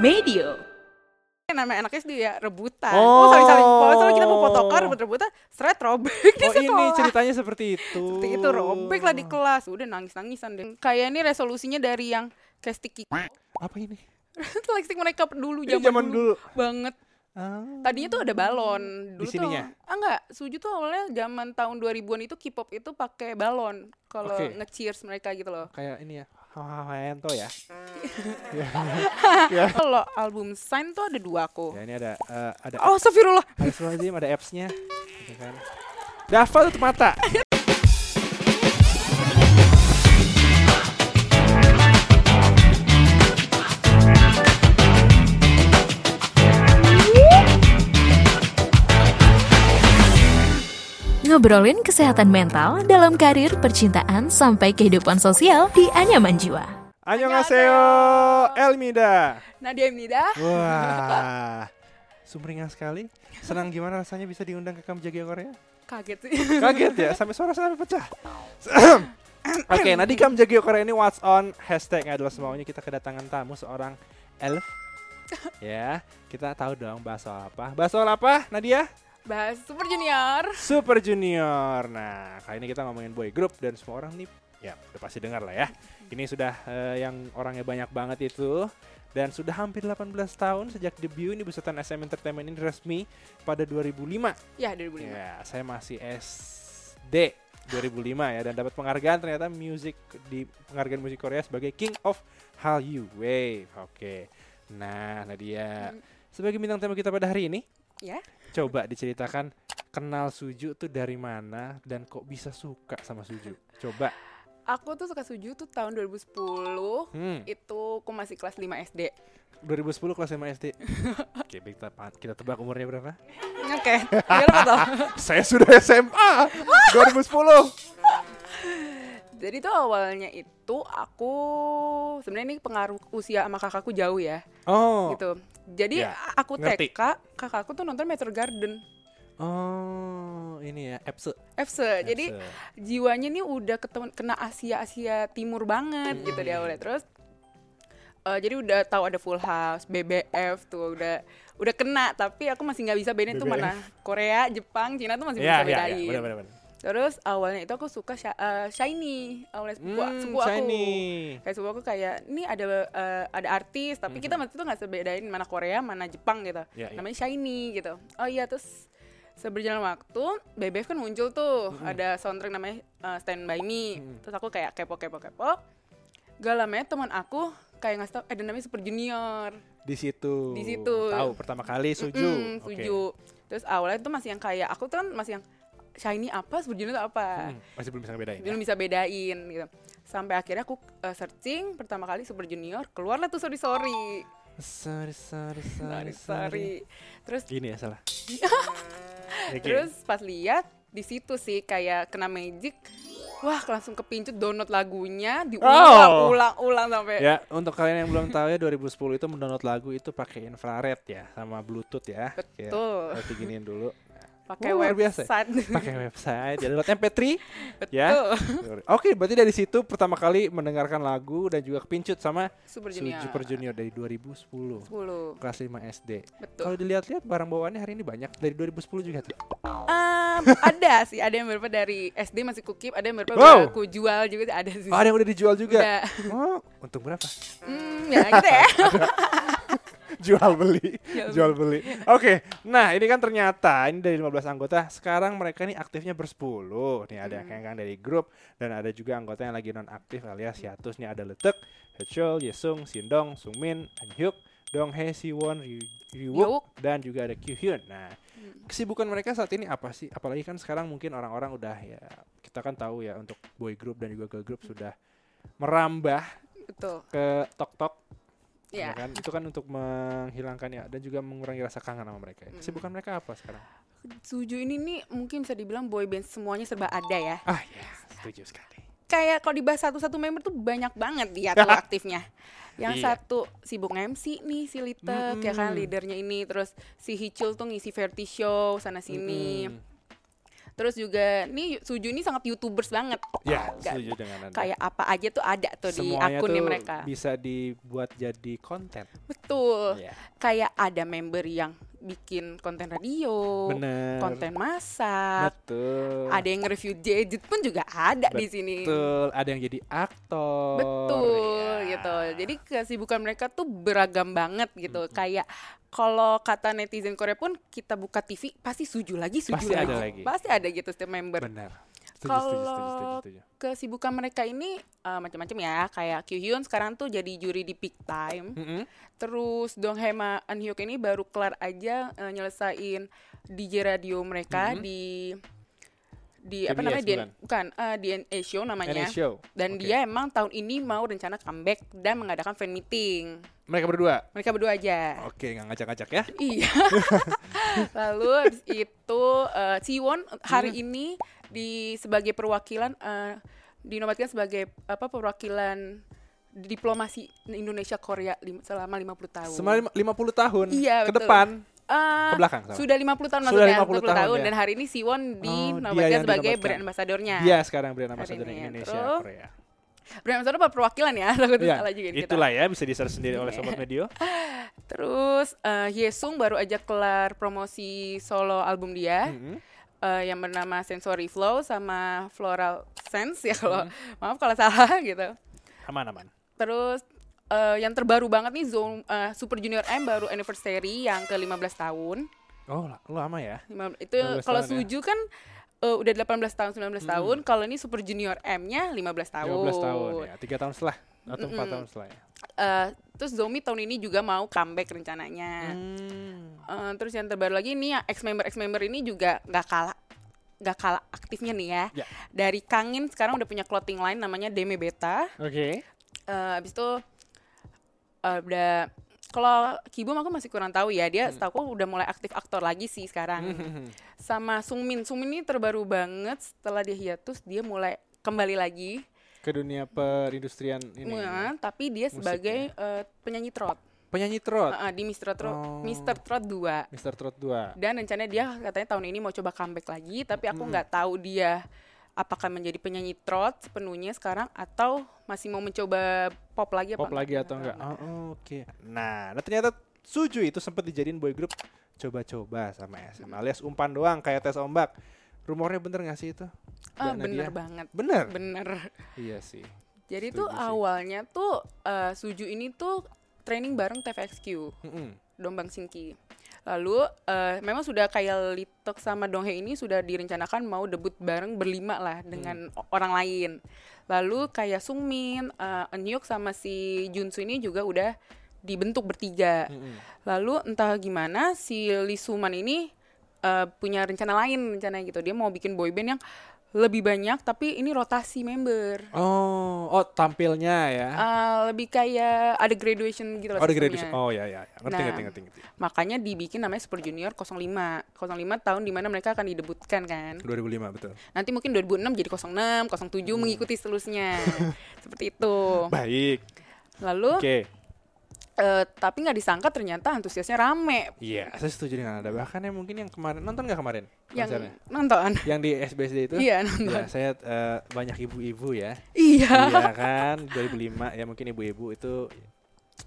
Medio. nama anaknya SD ya rebutan. Oh. Oh, saling-saling. Kalau misalnya kita mau fotokan rebut-rebutan, seret robek di Oh ini sekolah. ceritanya seperti itu. Seperti itu robek lah di kelas. Udah nangis-nangisan deh. Kayak ini resolusinya dari yang kayak sticky. Apa ini? like stick mereka dulu Ini zaman, zaman dulu. dulu. banget. Ah. Tadinya tuh ada balon. Dulu Di sininya? Tuh, ah enggak, Suju tuh awalnya zaman tahun 2000-an itu K-pop itu pakai balon kalau Oke. nge-cheers mereka gitu loh. Kayak ini ya. Hahaha ya. Kalau album Sign tuh ada dua aku. Ya ini ada eh, ada Oh, astagfirullah. Astagfirullahaladzim, ada apps-nya. Gitu kan. Dava tutup mata. Ngobrolin kesehatan mental dalam karir, percintaan, sampai kehidupan sosial di Anyaman Jiwa. Annyeonghaseyo, Elmida. Nadia Imnida. Wah, sumringah sekali. Senang gimana rasanya bisa diundang ke Kamjagi Korea? Kaget sih. Kaget ya, sampai suara sampai pecah. Oke, nah di Kamjagi Korea ini what's on hashtag adalah semaunya kita kedatangan tamu seorang elf. ya, kita tahu dong bahas soal apa. Bahas soal apa, Nadia? Bahas Super Junior. Super Junior. Nah, kali ini kita ngomongin boy group dan semua orang nih ya udah pasti dengar lah ya. Ini sudah eh, yang orangnya banyak banget itu dan sudah hampir 18 tahun sejak debut ini besutan SM Entertainment ini resmi pada 2005. Ya, 2005. Ya, saya masih SD 2005 ya dan dapat penghargaan ternyata music di penghargaan musik Korea sebagai King of Hallyu Wave. Oke. Nah, Nadia, Hmm. sebagai bintang tamu kita pada hari ini, Ya. Coba diceritakan kenal Suju tuh dari mana dan kok bisa suka sama Suju. Coba. Aku tuh suka Suju tuh tahun 2010. Hmm, Itu aku masih kelas 5 SD. 2010 kelas 5 SD. Oke, kita kita tebak umurnya berapa? Oke. Tuh? Saya sudah SMA. 2010. Jadi tuh awalnya itu aku sebenarnya ini pengaruh usia sama kakakku jauh ya, Oh. gitu. Jadi Ya, aku ngerti. TK, kakakku tuh nonton Metro Garden. Oh, ini ya, Epse. FC. Jadi Epse. jiwanya nih udah ketemu, kena Asia Asia Timur banget gitu di awalnya terus eh, jadi udah tahu ada Full House, BBF tuh udah udah kena tapi aku masih nggak bisa bedain tuh mana Korea, Jepang, Cina tuh masih Ya, bisa ya, bedain. ya, benar benar. benar. Terus awalnya itu aku suka Sha- eh, Shiny, awalnya sepupu, Hmm, sepupu aku. shiny. Kayak sepupu aku kayak ini ada eh, ada artis tapi kita waktu itu nggak sebedain mana Korea, mana Jepang gitu. Ya, ya. Namanya Shiny gitu. Oh iya terus seberjalan waktu BBF kan muncul tuh ada soundtrack namanya uh, Stand By Me Mhm. terus aku kayak kepo kepo kepo gak lama ya teman aku kayak ngasih tau ada namanya Super Junior Di situ. Di situ. Tahu pertama kali Suju. Mm, Oke. Suju terus awalnya tuh masih yang kayak aku tuh kan masih yang Shiny apa Super Junior itu apa Hmm, masih belum bisa ngebedain. ya? belum bisa bedain gitu sampai akhirnya aku uh, searching pertama kali Super Junior keluarlah tuh sorry sorry Sorry, sorry, sorry, sorry terus Gini ya salah. Oke. Terus pas lihat di situ sih kayak kena magic. Wah, langsung kepincut download lagunya, Oh. diulang-ulang sampai Ya, untuk kalian yang belum tahu ya 2010 itu mendownload lagu itu pakai infrared ya sama bluetooth ya. Betul. Ya, giniin dulu. Pakai luar biasa. website. Pakai website, ya download MP3 Betul. ya. Oke, berarti dari situ pertama kali mendengarkan lagu dan juga kepincut sama Super Junior. Super Junior dari 2010. 10. Kelas 5 SD. Betul. Kalau dilihat-lihat barang bawaannya hari ini banyak dari 2010 juga tuh. Em, ada sih, ada yang beberapa dari SD masih kukip, ada yang beberapa Wow. aku jual juga ada sih. Oh, ada yang udah dijual juga. Udah. Oh, untung berapa? Hmm, ya gitu ya. jual beli Jual beli oke nah ini kan ternyata ini dari 15 anggota sekarang mereka nih aktifnya bersepuluh nih ada yang kan dari grup dan ada juga anggota yang lagi non aktif alias hiatus nih ada Letek, Hechul, Yesung, Sindong, Sungmin, Hyuk, Donghae, Siwon, Ryu- Yuk. Ryuk dan juga ada Kyuhyun. Nah, kesibukan mereka saat ini apa sih? Apalagi kan sekarang mungkin orang-orang udah ya kita kan tahu ya untuk boy group dan juga girl group sudah merambah Betul. ke tok tok Ya. kan itu kan untuk menghilangkan ya dan juga mengurangi rasa kangen sama mereka kesibukan mereka apa sekarang Suju ini nih mungkin bisa dibilang boy band semuanya serba ada ya. ah ya setuju sekali kayak kalau dibahas satu-satu member tuh banyak banget dia tuh aktifnya. Yang Iya. satu sibuk MC nih si Litek ya kan leadernya ini terus si Hicul tuh ngisi variety show sana sini. Mm-mm. Terus juga nih Suju ini sangat youtubers banget. Ya, Nggak- setuju dengan Anda. Kayak apa aja tuh ada tuh di Semuanya akunnya tuh mereka. bisa dibuat jadi konten. Betul. Iya. Kayak ada member yang bikin konten radio, Bener. konten masak, Betul. ada yang review gadget pun juga ada di sini. Betul, ada yang jadi aktor. Betul ya. gitu. Jadi kesibukan mereka tuh beragam banget gitu. Hmm. Kayak kalau kata netizen Korea pun kita buka TV pasti suju lagi, suju Pasti lagi. ada lagi. Pasti ada gitu setiap member. Benar. Kalau kesibukan mereka ini eh, macam-macam ya. Kayak Kyuhyun sekarang tuh jadi juri di Peak Time. Mm-mm. Terus Dong Hema An Hyuk ini baru kelar aja eh, nyelesain DJ radio mereka Mhm. di di apa KBS namanya di bukan? bukan eh, di NA show namanya NA show. dan Oke. dia emang tahun ini mau rencana comeback dan mengadakan fan meeting Mereka berdua. mereka berdua aja Oke, nggak ngajak-ngajak ya. iya lalu habis itu eh, Siwon hari Hmm. ini di sebagai perwakilan eh, dinobatkan sebagai apa perwakilan diplomasi Indonesia Korea lim- selama 50 tahun Selama lima- 50 tahun Iya, ke betul. depan, Eh, ke belakang sama. sudah 50 tahun Sudah maksudnya 50 tahun, ya. dan hari ini Siwon Oh, dinobatkan yang sebagai dinobatkan. brand ambassadornya Dia sekarang brand ini. Indonesia Terus, Korea. brand ambassador perwakilan ya takut Iya, salah juga nih kita. itulah ya bisa di-search sendiri oleh sobat medio. terus eh, Hyesung baru aja kelar promosi solo album dia Mm-mm. Eh, yang bernama Sensory Flow sama Floral Sense ya kalau Hmm. maaf kalau salah gitu Aman-aman. terus eh, yang terbaru banget nih Zone eh, Super Junior M baru anniversary yang ke 15 tahun Oh, la- lama ya. Itu 15 kalau ya? Suju kan eh, udah 18 tahun 19 Mm-mm. tahun kalau ini Super Junior M-nya 15 tahun 15 tahun ya. 3 tahun setelah atau 4 Mm-mm. tahun setelah ya. Eh, terus Zomi tahun ini juga mau comeback rencananya Hmm. Eh, terus yang terbaru lagi ini ex member ex member ini juga nggak kalah nggak kalah aktifnya nih ya. Ya. Dari Kangin sekarang udah punya clothing line namanya Deme Beta. Oke. Eh abis itu eh, udah kalau Kibum aku masih kurang tahu ya. Dia setahu aku udah mulai aktif aktor lagi sih sekarang. Sama Sungmin. Sungmin ini terbaru banget setelah dia hiatus dia mulai kembali lagi. Ke dunia perindustrian ini. Nah, tapi dia sebagai eh, penyanyi trot. Penyanyi trot. Eh, di Mr. Trot, Oh. Mr. Trot 2. Mr. Trot 2. Dan rencananya dia katanya tahun ini mau coba comeback lagi, tapi aku nggak tahu dia apakah menjadi penyanyi trot sepenuhnya sekarang atau masih mau mencoba pop lagi apa Pop lagi atau enggak? Oh, oke. Nah, nah ternyata Suju itu sempat dijadiin boy group coba-coba sama SM alias umpan doang kayak tes ombak. Rumornya bener gak sih itu? Ah, bener Nadia? banget. Bener. Bener. Iya sih. Jadi Setuju tuh sih. awalnya tuh eh, Suju ini tuh training bareng TVXQ, Mm-mm. Dombang Singki. Lalu eh, memang sudah kayak Litok sama Donghae ini sudah direncanakan mau debut bareng berlima lah dengan Hmm. orang lain. Lalu kayak Sungmin, uh, Eunhyuk sama si Junsu ini juga udah dibentuk bertiga. Mm-mm. Lalu entah gimana si Lee Suman ini eh, punya rencana lain rencana gitu. Dia mau bikin boyband yang lebih banyak tapi ini rotasi member. Oh, oh tampilnya ya. Eh, lebih kayak ada graduation gitu loh oh, sistemnya. graduation. Oh ya ya, ya. Ngerti Nah. ngerti ngerti ngerti. Makanya dibikin namanya Super Junior 05. 05 tahun di mana mereka akan didebutkan kan. 2005 betul. Nanti mungkin 2006 jadi 06, 07 Hmm. mengikuti seterusnya. Seperti itu. Baik. Lalu Oke. Eh, tapi nggak disangka ternyata antusiasnya rame Iya, saya setuju dengan Anda. Bahkan yang mungkin yang kemarin nonton nggak kemarin yang konsernya? nonton. Yang di SBSD itu? Iya, nonton. Ya, saya eh, banyak ibu-ibu ya. Iya. iya kan, 2005 ya mungkin ibu-ibu itu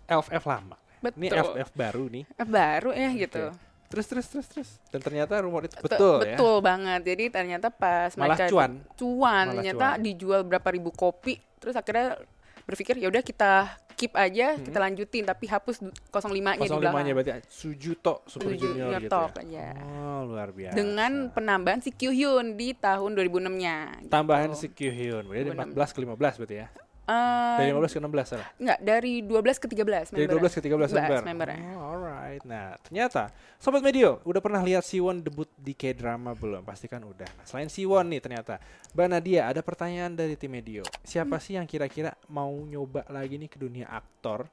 elf-elf lama. Ini Betul. elf-elf baru nih. Eh, baru ya gitu. Terus terus terus terus. Dan ternyata rumor itu Te- betul, ya. betul banget. Jadi ternyata pas Malah mereka cuan. cuan, Malah ternyata cuan. dijual berapa ribu kopi. Terus akhirnya berpikir ya udah kita keep aja, Hmm. kita lanjutin tapi hapus du- 05-nya di 05 belakang. nya berarti Sujuto Super Junior, Junior gitu ya. aja. Oh, luar biasa. Dengan penambahan si Kyuhyun di tahun 2006-nya. gitu. tambahan si Kyuhyun. Berarti dari 2006. 14 ke 15 berarti ya. Eh, Dari 15 ke 16 salah. enggak, dari 12 ke 13 Dari 12 ke 13 member. membernya. Oh, alright. Nah, ternyata Sobat Medio udah pernah lihat Siwon debut di K-drama belum? Pasti kan udah. Nah, selain Siwon nih ternyata, Mbak Nadia ada pertanyaan dari tim Medio. Siapa sih yang kira-kira mau nyoba lagi nih ke dunia aktor?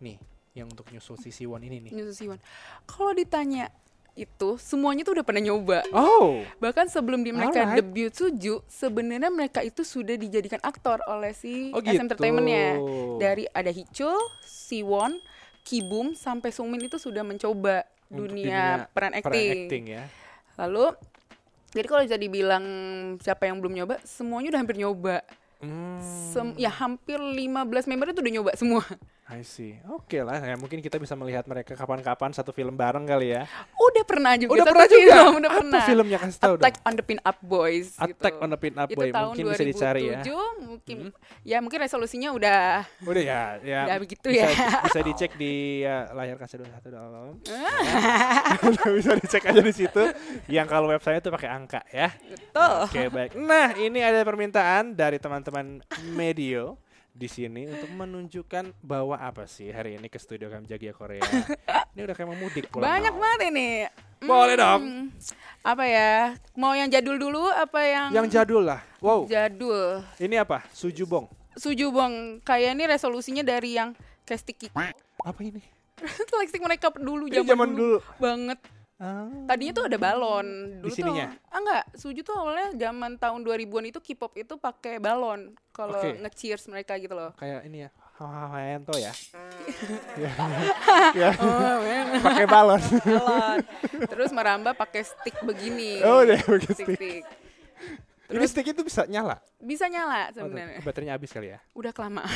Nih, yang untuk nyusul si Siwon ini nih. Nyusul Siwon. Kalau ditanya itu semuanya tuh udah pernah nyoba. Oh, Bahkan sebelum di mereka Alright. debut Suju, sebenarnya mereka itu sudah dijadikan aktor oleh si Oh, SM gitu. Entertainment-nya. Dari ada Hichul, Siwon, Kibum sampai Sungmin itu sudah mencoba Untuk dunia, peran peran acting. acting ya. Lalu Jadi kalau bisa dibilang siapa yang belum nyoba, semuanya udah hampir nyoba. Hmm, Sem- ya hampir 15 member itu udah nyoba semua. I see. Oke lah, ya mungkin kita bisa melihat mereka kapan-kapan satu film bareng kali ya. Udah pernah juga. Udah satu pernah juga? film, udah Apa pernah. filmnya kasih tahu Attack dong? on the Pin Up Boys. Attack gitu. on the Pin Up itu Boy, tahun mungkin 2007, bisa dicari ya. mungkin ya mungkin resolusinya udah Udah ya, ya. Udah begitu bisa, ya. Bisa dicek di ya, layar kaca 21 bisa dicek aja di situ. Yang kalau website itu pakai angka ya. betul. Oke baik. Nah ini ada permintaan dari teman-teman medio di sini untuk menunjukkan bahwa apa sih hari ini ke studio kami Jagia Korea. ini udah kayak mau mudik. Banyak banget ini. Boleh dong. Hmm, Apa ya? Mau yang jadul dulu apa yang Yang jadul lah. Wow. jadul? Ini apa? Sujubong. Sujubong. Kayak ini resolusinya dari yang sticky. Apa ini? Stick mereka dulu zaman, zaman dulu. dulu. banget. Ah. Tadinya tuh ada balon. Dulu sininya? Tuh, ah enggak, Suju tuh awalnya zaman tahun 2000-an itu K-pop itu pakai balon kalau Oke. nge-cheers mereka gitu loh. Kayak ini ya. Hawaento ya. Ya. Ya. Pakai balon. balon. Terus merambah pakai stick begini. Oh, udah pakai stick. stick. Ini stick itu bisa nyala. Bisa nyala Oh, sebenarnya. baterainya habis kali ya. Udah kelamaan.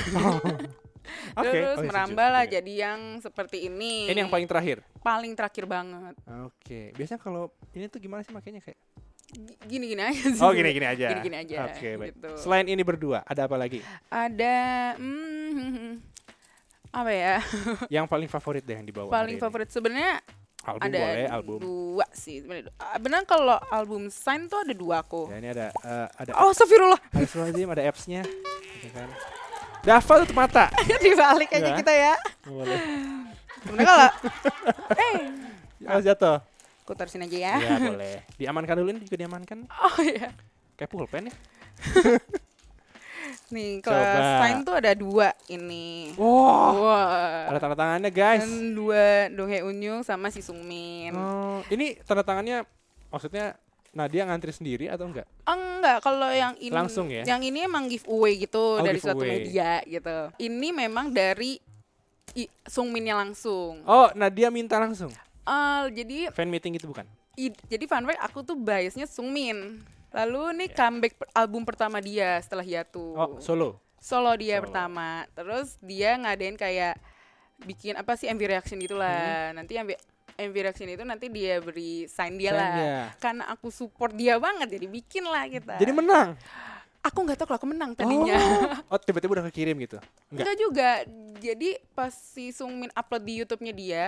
Oke. Terus Oh, iya, merambah lah jadi yang seperti ini. Ini yang paling terakhir. paling terakhir banget. Oke. Biasanya kalau ini tuh gimana sih makanya kayak? Gini-gini aja sih. Oh gini-gini aja. Gini-gini aja. Oke baik. gitu. Selain ini berdua, ada apa lagi? Ada hmm, apa ya? yang paling favorit deh yang dibawa. paling favorit sebenarnya Album ada boleh, album. dua sih sebenarnya. Ah, Benar kalau album Sign tuh ada dua aku. Ya ini ada eh, ada Oh, astagfirullah. Astagfirullahaladzim, ada apps-nya. Gitu kan. Dava tutup mata. Dibalik aja Ya. kita ya. Boleh. Sebenarnya kalau eh Oh, jatuh. aku tarusin aja ya. Ya boleh. Diamankan dulu ini juga diamankan. Oh iya. Kayak pulpen ya. Nih, kalau. Sign tuh ada dua ini. Wah. Wah. Ada tanda tangannya guys. Dan dua Dong Hae Unyung sama si Sungmin. Oh, ini tanda tangannya maksudnya Nadia ngantri sendiri atau enggak? Oh, enggak, kalau yang ini Langsung ya? Yang ini emang giveaway gitu Oh, dari suatu giveaway. media gitu. Ini memang dari i, Sungminnya langsung. Oh, Nadia minta langsung. Eh, jadi Fan meeting itu bukan? i- jadi fun fact aku tuh biasnya Sungmin. Lalu nih Ya. comeback album pertama dia setelah hiatu. Oh, solo. Solo dia Solo. pertama. Terus dia ngadain kayak bikin apa sih MV reaction gitulah. Nanti MV MV reaction itu nanti dia beri sign dia. Sign lah. dia. Karena aku support dia banget jadi bikin lah kita. Jadi menang. aku nggak tahu kalau aku menang tadinya. Oh, tiba-tiba udah kekirim gitu. Enggak. Enggak juga. Jadi pas si Sungmin upload di YouTube-nya dia,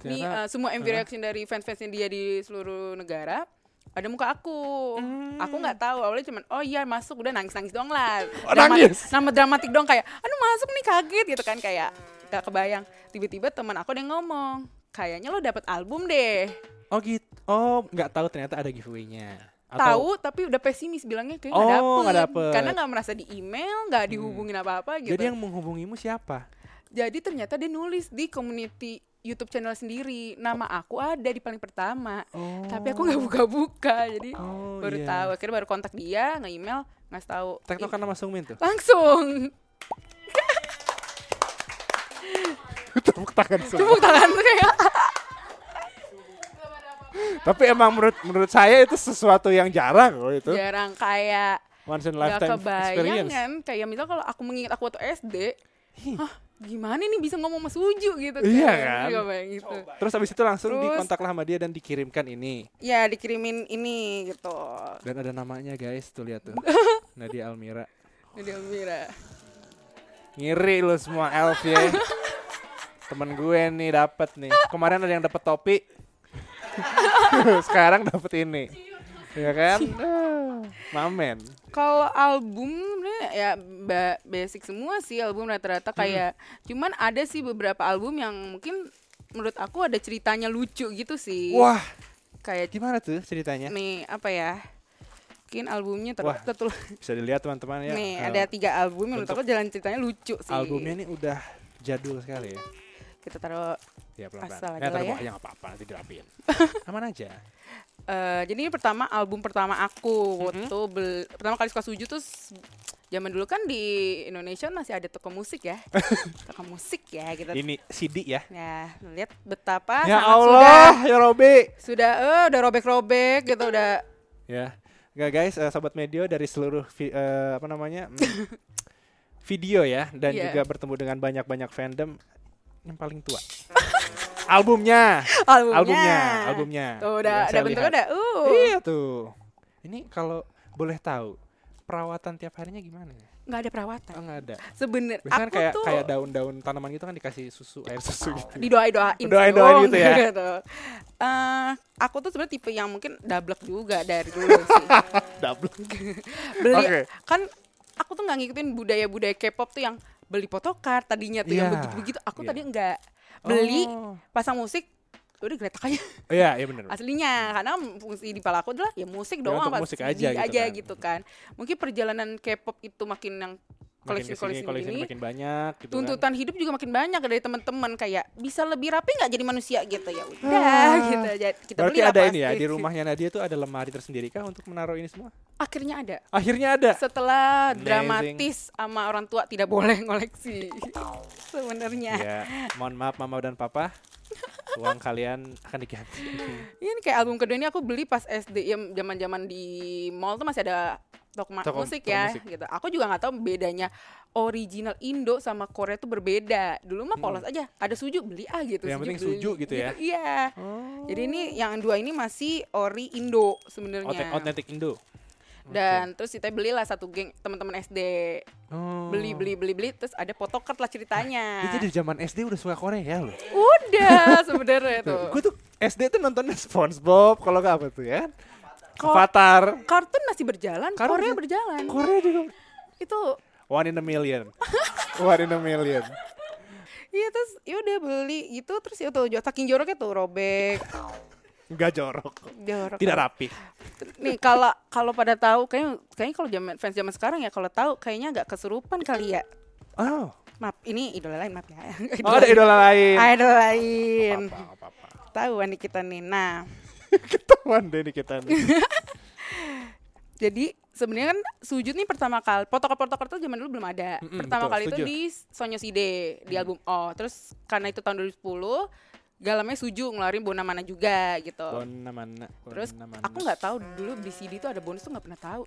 nih Ternyata- eh, semua MV Hah? reaction dari fans-fansnya dia di seluruh negara ada muka aku. Hmm. Aku nggak tahu awalnya cuman oh iya masuk udah nangis-nangis dong lah. Oh, Dramatik- nangis? Nama dramatik dong kayak aduh masuk nih kaget gitu kan kayak gak kebayang. Tiba-tiba teman aku ada yang ngomong, kayaknya lo dapet album deh. Oh gitu. Oh, nggak tahu ternyata ada giveaway-nya. Tahu tapi udah pesimis bilangnya kayak Oh, nggak dapet. nggak dapet. Hmm. Karena nggak merasa di email, nggak dihubungin apa-apa gitu. Jadi yang menghubungimu siapa? Jadi ternyata dia nulis di community YouTube channel sendiri. Nama aku ada di paling pertama. Oh. Tapi aku nggak buka-buka. Jadi Oh, baru iya. tahu. Akhirnya baru kontak dia, nge-email, ngasih tahu. Tektokan nama Sungmin tuh. Langsung. Tepuk tangan semua. Tepuk tangan kayak. Tapi emang menurut menurut saya itu sesuatu yang jarang loh itu. Jarang kayak Once in lifetime experience. kan. Kayak misal kalau aku mengingat aku waktu SD. Hah gimana nih bisa ngomong sama Suju gitu Iya kan? Nggak kebayang gitu. Terus habis itu langsung Terus- dikontaklah sama dia dan dikirimkan ini. Ya dikirimin ini gitu. Dan ada namanya guys, tuh lihat tuh. Nadia Almira. Jadi Elvira. Ngiri lu semua elf ya. Temen gue nih dapat nih. Kemarin ada yang dapat topi. Sekarang dapat ini. Ya kan? Ah, Mamen. Kalau album ya ba- basic semua sih album rata-rata kayak cuman ada sih beberapa album yang mungkin menurut aku ada ceritanya lucu gitu sih. Wah, Kayak gimana tuh ceritanya? nih apa ya? Mungkin albumnya ter Wah, tertul- Bisa dilihat teman-teman ya. nih ada tiga album menurut aku jalan ceritanya lucu sih. albumnya ini udah jadul sekali ya. Kita taruh Ya pelan-pelan. Asal Ya, aja lah taruh ya. nggak apa-apa nanti dirapiin. Aman aja. eh, jadi ini pertama album pertama aku Mm-hmm. waktu bel- pertama kali suka Suju tuh zaman dulu kan di Indonesia masih ada toko musik ya. toko musik ya gitu. Ini CD ya. Ya, lihat betapa ya Allah, ya Robi. sudah sudah eh udah robek-robek gitu udah Ya. Nggak guys, eh, sobat medio dari seluruh eh, apa namanya? mm, video ya dan Iya. juga bertemu dengan banyak-banyak fandom yang paling tua. albumnya, albumnya. albumnya, albumnya. Tuh udah Ya, saya bentuknya udah. Uh. Iya tuh. Ini kalau boleh tahu perawatan tiap harinya gimana? Nggak ada perawatan. Oh nggak ada. Sebenernya Biasanya kan aku kayak tuh kayak daun-daun tanaman gitu kan dikasih susu air susu gitu. Doain-doain dong, gitu ya? Eh, aku tuh sebenarnya tipe yang mungkin dablek juga dari dulu sih. Double. Beli Oke. kan aku tuh nggak ngikutin budaya-budaya K-pop tuh yang beli photocard tadinya tuh yang Iya, begitu-begitu. Aku iya. tadi enggak beli Oh. pasang musik udah geletak aja Iya, iya benar. aslinya karena fungsi di pala aku adalah ya musik Ya, doang untuk pas musik aja gitu kan. gitu kan mungkin perjalanan K-pop itu makin yang Ke sini, koleksi ini makin banyak gitu kan. tuntutan hidup juga makin banyak dari teman-teman kayak bisa lebih rapi nggak jadi manusia gitu ya udah Ah. gitu Jadi kita Berarti beli lah ada ini ya di rumahnya Nadia tuh ada lemari tersendiri kah untuk menaruh ini semua? akhirnya ada Akhirnya ada. setelah Amazing. dramatis sama orang tua tidak boleh ngoleksi sebenarnya Ya, mohon maaf mama dan papa. Uang kalian akan diganti. ini kayak album kedua ini aku beli pas SD ya zaman-zaman di mall tuh masih ada toko, musik toko ya musik. gitu aku juga nggak tahu bedanya original Indo sama Korea tuh berbeda dulu mah polos aja ada suju beli ah gitu Hmm. Yang penting beli. suju gitu ya? iya Oh. jadi ini yang dua ini masih ori Indo sebenarnya Authentic Indo. dan terus kita belilah satu geng teman-teman SD Oh. beli beli beli beli terus ada photocard lah ceritanya Itu dari zaman SD udah suka Korea loh. udah sebenarnya tuh Gue tuh SD tuh nontonnya SpongeBob kalau nggak apa tuh ya. Ko- Avatar. kartun masih berjalan Kartun Korea berjalan Korea juga. itu One in a million. One in a million. Iya terus ya udah beli gitu terus ya tuh saking joroknya tuh robek Enggak jorok. jorok Tidak rapi. nih kalau kalau pada tahu kayaknya kayaknya kalau zaman fans zaman sekarang ya kalau tahu kayaknya agak kesurupan kali ya Oh. maaf ini idola lain maaf ya Oh, ada idola lain. Idola lain Apa, apa, apa. tahu nih kita nih nah Ketahuan deh nih kita nih. jadi sebenarnya kan sujud nih pertama kali protokol-protokol itu zaman dulu belum ada Mm-mm, pertama betul, kali setuju. itu di Sonyo Side di album Oh terus karena itu tahun 2010 Galamnya Suju ngeluarin Bona Mana juga gitu Bona mana? Terus mana. aku nggak tahu dulu beli CD itu ada bonus tuh nggak pernah tahu.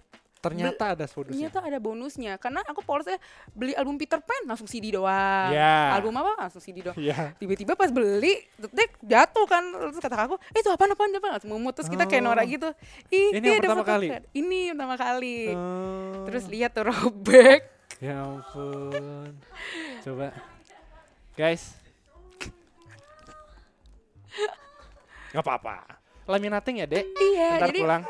Ternyata ada bonusnya. Ternyata ada bonusnya karena aku polosnya beli album Peter Pan langsung CD doang. Ya. Album apa langsung CD doang. Iya. Tiba-tiba pas beli, detik jatuh kan terus kata aku, eh itu apa apa apa langsung mumut terus kita kayak Oh. norak gitu. Ih, Ini yang pertama kali? Ini yang pertama kali. Oh. Terus lihat tuh robek. Ya ampun. Coba. Guys. Gak apa-apa. Laminating ya, Dek. Iya, Ntar jadi pulang.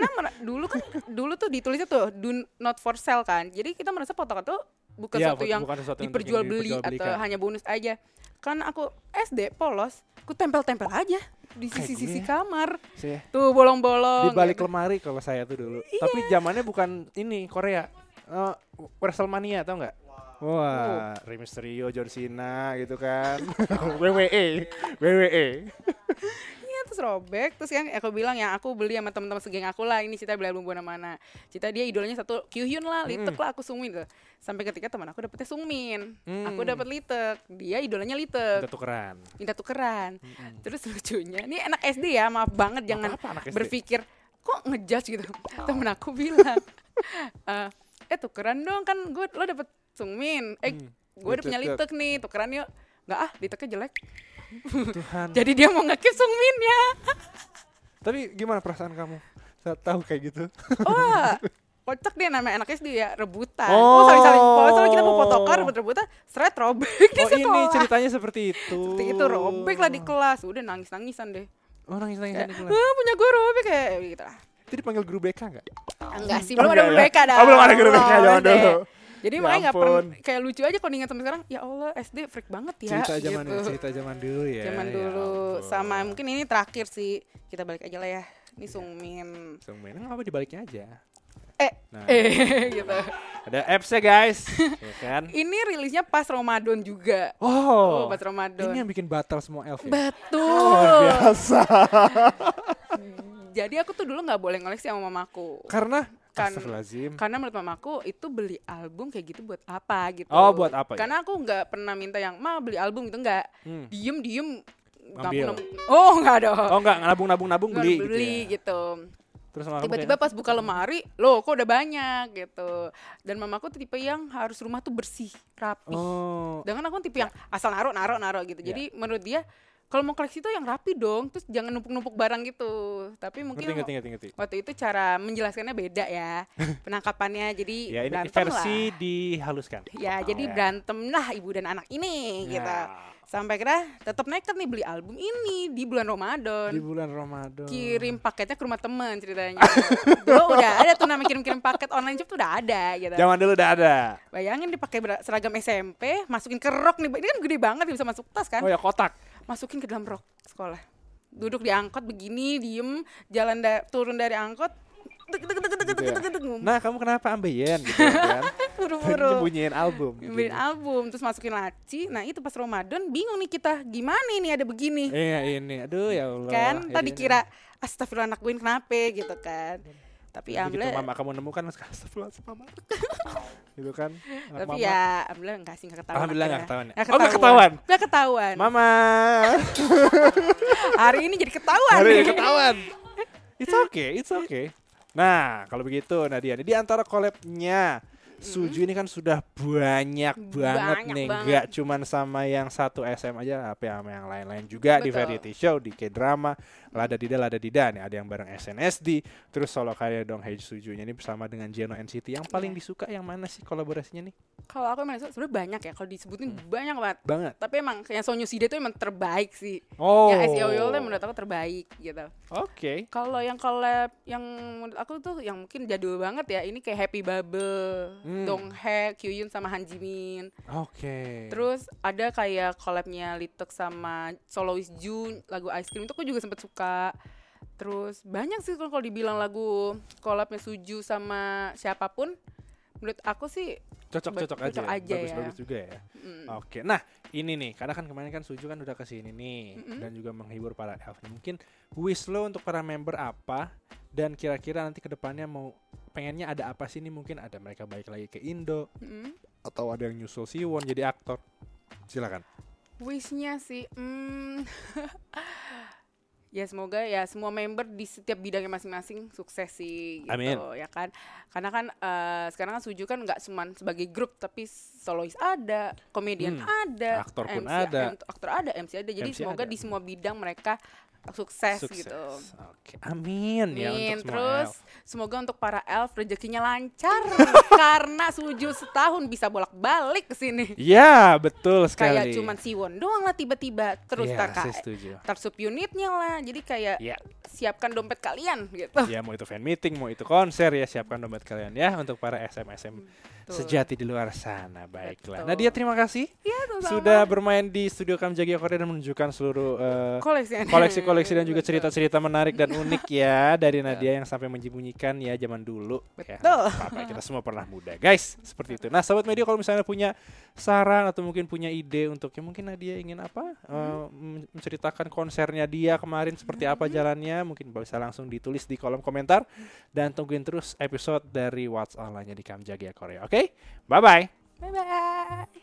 Karena dulu kan dulu tuh ditulisnya tuh do not for sale kan. Jadi kita merasa photocard tuh bukan Iya, sesuatu yang bukan sesuatu diperjualbeli atau hanya bonus aja. Karena aku SD polos, aku tempel-tempel aja di sisi-sisi gue. kamar. Sih. Tuh bolong-bolong. Di balik gitu. lemari kalau saya tuh dulu. Iya. Tapi zamannya bukan ini Korea. Eh, WrestleMania tau nggak? Wah, Rey Mysterio, John Cena gitu kan. WWE, WWE. Terus robek terus yang aku bilang yang aku beli sama teman-teman segeng aku lah ini Cita beli album mana mana. Cita dia idolanya satu Kyuhyun lah Litek lah aku Sungmin tuh. Sampai ketika teman aku dapetnya Sungmin aku Hmm. dapet Litek. Dia idolanya Litek. Kita tukeran. minta tukeran. Terus lucunya ini anak SD ya maaf banget jangan apa berpikir kok ngejudge gitu? Temen aku bilang eh eh tukeran dong kan gue lo dapet Sungmin eh Hmm, gue udah punya. Litek nih tukeran yuk. Nggak ah Liteknya jelek Tuhan. jadi dia mau ngekip Sungminnya Tapi gimana perasaan kamu saat tahu kayak gitu? Wah, kocak dia namanya anak SD ya, rebutan. Oh. Oh, saling-saling. Kalau misalnya kita mau fotokar rebut-rebutan, seret robek di Oh sekolah. ini ceritanya seperti itu. Seperti itu robek lah di kelas. Udah nangis-nangisan deh. Oh nangis nangis Kayak, di kelas. "Ah, punya gue robek kayak gitu lah. Itu dipanggil guru BK nggak? Enggak sih, Oh, belum ada enggak guru ya? BK dah. Oh, belum ada guru BK, jangan dulu. Jadi Ya makanya nggak pernah kayak lucu aja kalau ingat sampai sekarang. Ya Allah, SD freak banget ya. cerita zaman gitu. cerita zaman dulu ya. Zaman ya dulu ampun. sama mungkin ini terakhir sih. Kita balik aja lah ya. Ini Sungmin. Sungmin nggak apa dibaliknya aja. Eh, Nah, eh gitu. ada apps-nya guys, ya kan? Ini rilisnya pas Ramadan juga. Oh, Oh, pas Ramadan. ini yang bikin batal semua elf. Ya? Betul. Biasa. Jadi aku tuh dulu nggak boleh ngoleksi sama mamaku. Karena Kan-. Karena menurut mamaku itu beli album kayak gitu buat apa gitu. Oh, buat apa ya? Karena aku nggak pernah minta yang ma beli album gitu nggak. Hmm. Diem diem. Ngambil. nabung- Oh nggak dong. Oh enggak nabung nabung nabung Nggak beli, beli gitu. ya. gitu. Terus tiba-tiba pas buka lemari loh kok udah banyak gitu dan mamaku tuh tipe yang harus rumah tuh bersih rapi Oh, dengan aku tipe yang asal naruh naruh naruh gitu Ya. jadi menurut dia kalau mau koleksi tuh yang rapi dong terus jangan numpuk-numpuk barang gitu tapi mungkin ngerti ngerti ngerti ngerti. waktu itu cara menjelaskannya beda ya penangkapannya jadi Ya ini berantem versi lah dihaluskan. ya jadi Ya. berantem lah ibu dan anak ini gitu Ya. sampai kira tetap nekat nih beli album ini di bulan Ramadan Di bulan Ramadan. kirim paketnya ke rumah teman ceritanya dulu udah ada tuh namanya kirim-kirim paket online shop tuh udah ada gitu Zaman dulu udah ada. bayangin dipakai seragam SMP masukin ke rok nih ini kan gede banget bisa masuk tas kan Oh ya kotak. Masukin ke dalam rok sekolah. Duduk di angkot begini diem jalan da- turun dari angkot Gitu ya. Nah, kamu kenapa ambeien gitu kan? buru-buru. Nyembunyiin album. beliin album terus masukin laci. Nah itu pas Ramadan bingung nih kita gimana ini ada begini? Iya ini, aduh ya Allah. kan tadi kira astagfirullah anak gue kenapa? Gitu kan tapi Begitu alhamdulillah mama kamu nemukan astagfirullah mama. gitu kan. anak tapi mama. ya alhamdulillah enggak sih enggak ketahuan Alhamdulillah akhirnya. nggak ketahuan ya? Oh, nggak ketahuan? Nggak ketahuan Mama. hari ini jadi ketahuan Hari ini ketahuan. It's okay, it's okay. Nah, kalau begitu Nadia, di antara collabnya Suju ini kan sudah banyak banget Banyak nih, banget. nggak cuman sama yang satu SM aja, tapi sama yang lain-lain juga di Betul. variety show, di K-drama, Lada Dida, Lada Dida nih, ada yang bareng SNSD, terus solo karya dong Hey Sujunya ini bersama dengan Geno NCT. Yang paling Iya. disuka yang mana sih kolaborasinya nih? kalau aku emang suka, sebenarnya banyak ya kalau disebutin Hmm. banyak banget Banget. tapi emang yang Sonyo Side itu emang terbaik sih Oh. yang SEO tuh menurut aku terbaik gitu Oke. kalau yang collab yang menurut aku tuh yang mungkin jadul banget ya ini kayak Happy Bubble, Hmm. Donghae, Kyuhyun sama Han Jimin. Oke. Terus ada kayak collabnya Litek sama Soloist Jun lagu Ice Cream itu aku juga sempet suka. Terus banyak sih kalau dibilang lagu collabnya Suju sama siapa pun menurut aku sih cocok-cocok aja, cocok aja ya. bagus-bagus juga ya. mm, Oke, nah ini nih, karena kan kemarin kan Suju kan udah ke sini nih Mm-mm. dan juga menghibur para elf. nih. Mungkin wish lo untuk para member apa dan kira-kira nanti ke depannya mau pengennya ada apa sih nih? Mungkin ada mereka balik lagi ke Indo mm. atau ada yang nyusul Siwon jadi aktor. Silakan. Wishnya sih, hmm, ya semoga ya semua member di setiap bidangnya masing-masing sukses sih gitu Amin. ya kan. Karena kan eh, sekarang kan Suju kan nggak cuman sebagai grup tapi solois ada, komedian Hmm, ada, aktor pun MC ada. aktor ada, MC ada. Jadi MC semoga ada. di semua bidang mereka sukses, Sukses. gitu. Oke, amin, ya Amin. untuk semua Terus elf. semoga untuk para elf rezekinya lancar karena Suju setahun bisa bolak-balik ke sini. Ya, betul sekali. Kayak cuman Siwon doang lah tiba-tiba terus Iya, saya setuju. tersub unitnya lah jadi kayak Ya. siapkan dompet kalian gitu Ya mau itu fan meeting, mau itu konser ya siapkan dompet kalian ya untuk para SM SM Betul. sejati di luar sana. Baiklah. Betul. Nadia terima kasih ya sudah bermain di studio Kamjagi Korea dan menunjukkan seluruh koleksi koleksi-koleksi dan juga cerita-cerita menarik dan unik ya dari Nadia yang sampai menyembunyikan ya zaman dulu. Ya, Betul. apa kita semua pernah muda, guys. Seperti itu. Nah, sobat media kalau misalnya punya saran atau mungkin punya ide untuk ya mungkin Nadia ingin apa men- menceritakan konsernya dia kemarin seperti apa jalannya, mungkin bisa langsung ditulis di kolom komentar dan tungguin terus episode dari What's Online-nya di Kamjagi Korea. Oke? Bye bye. bye bye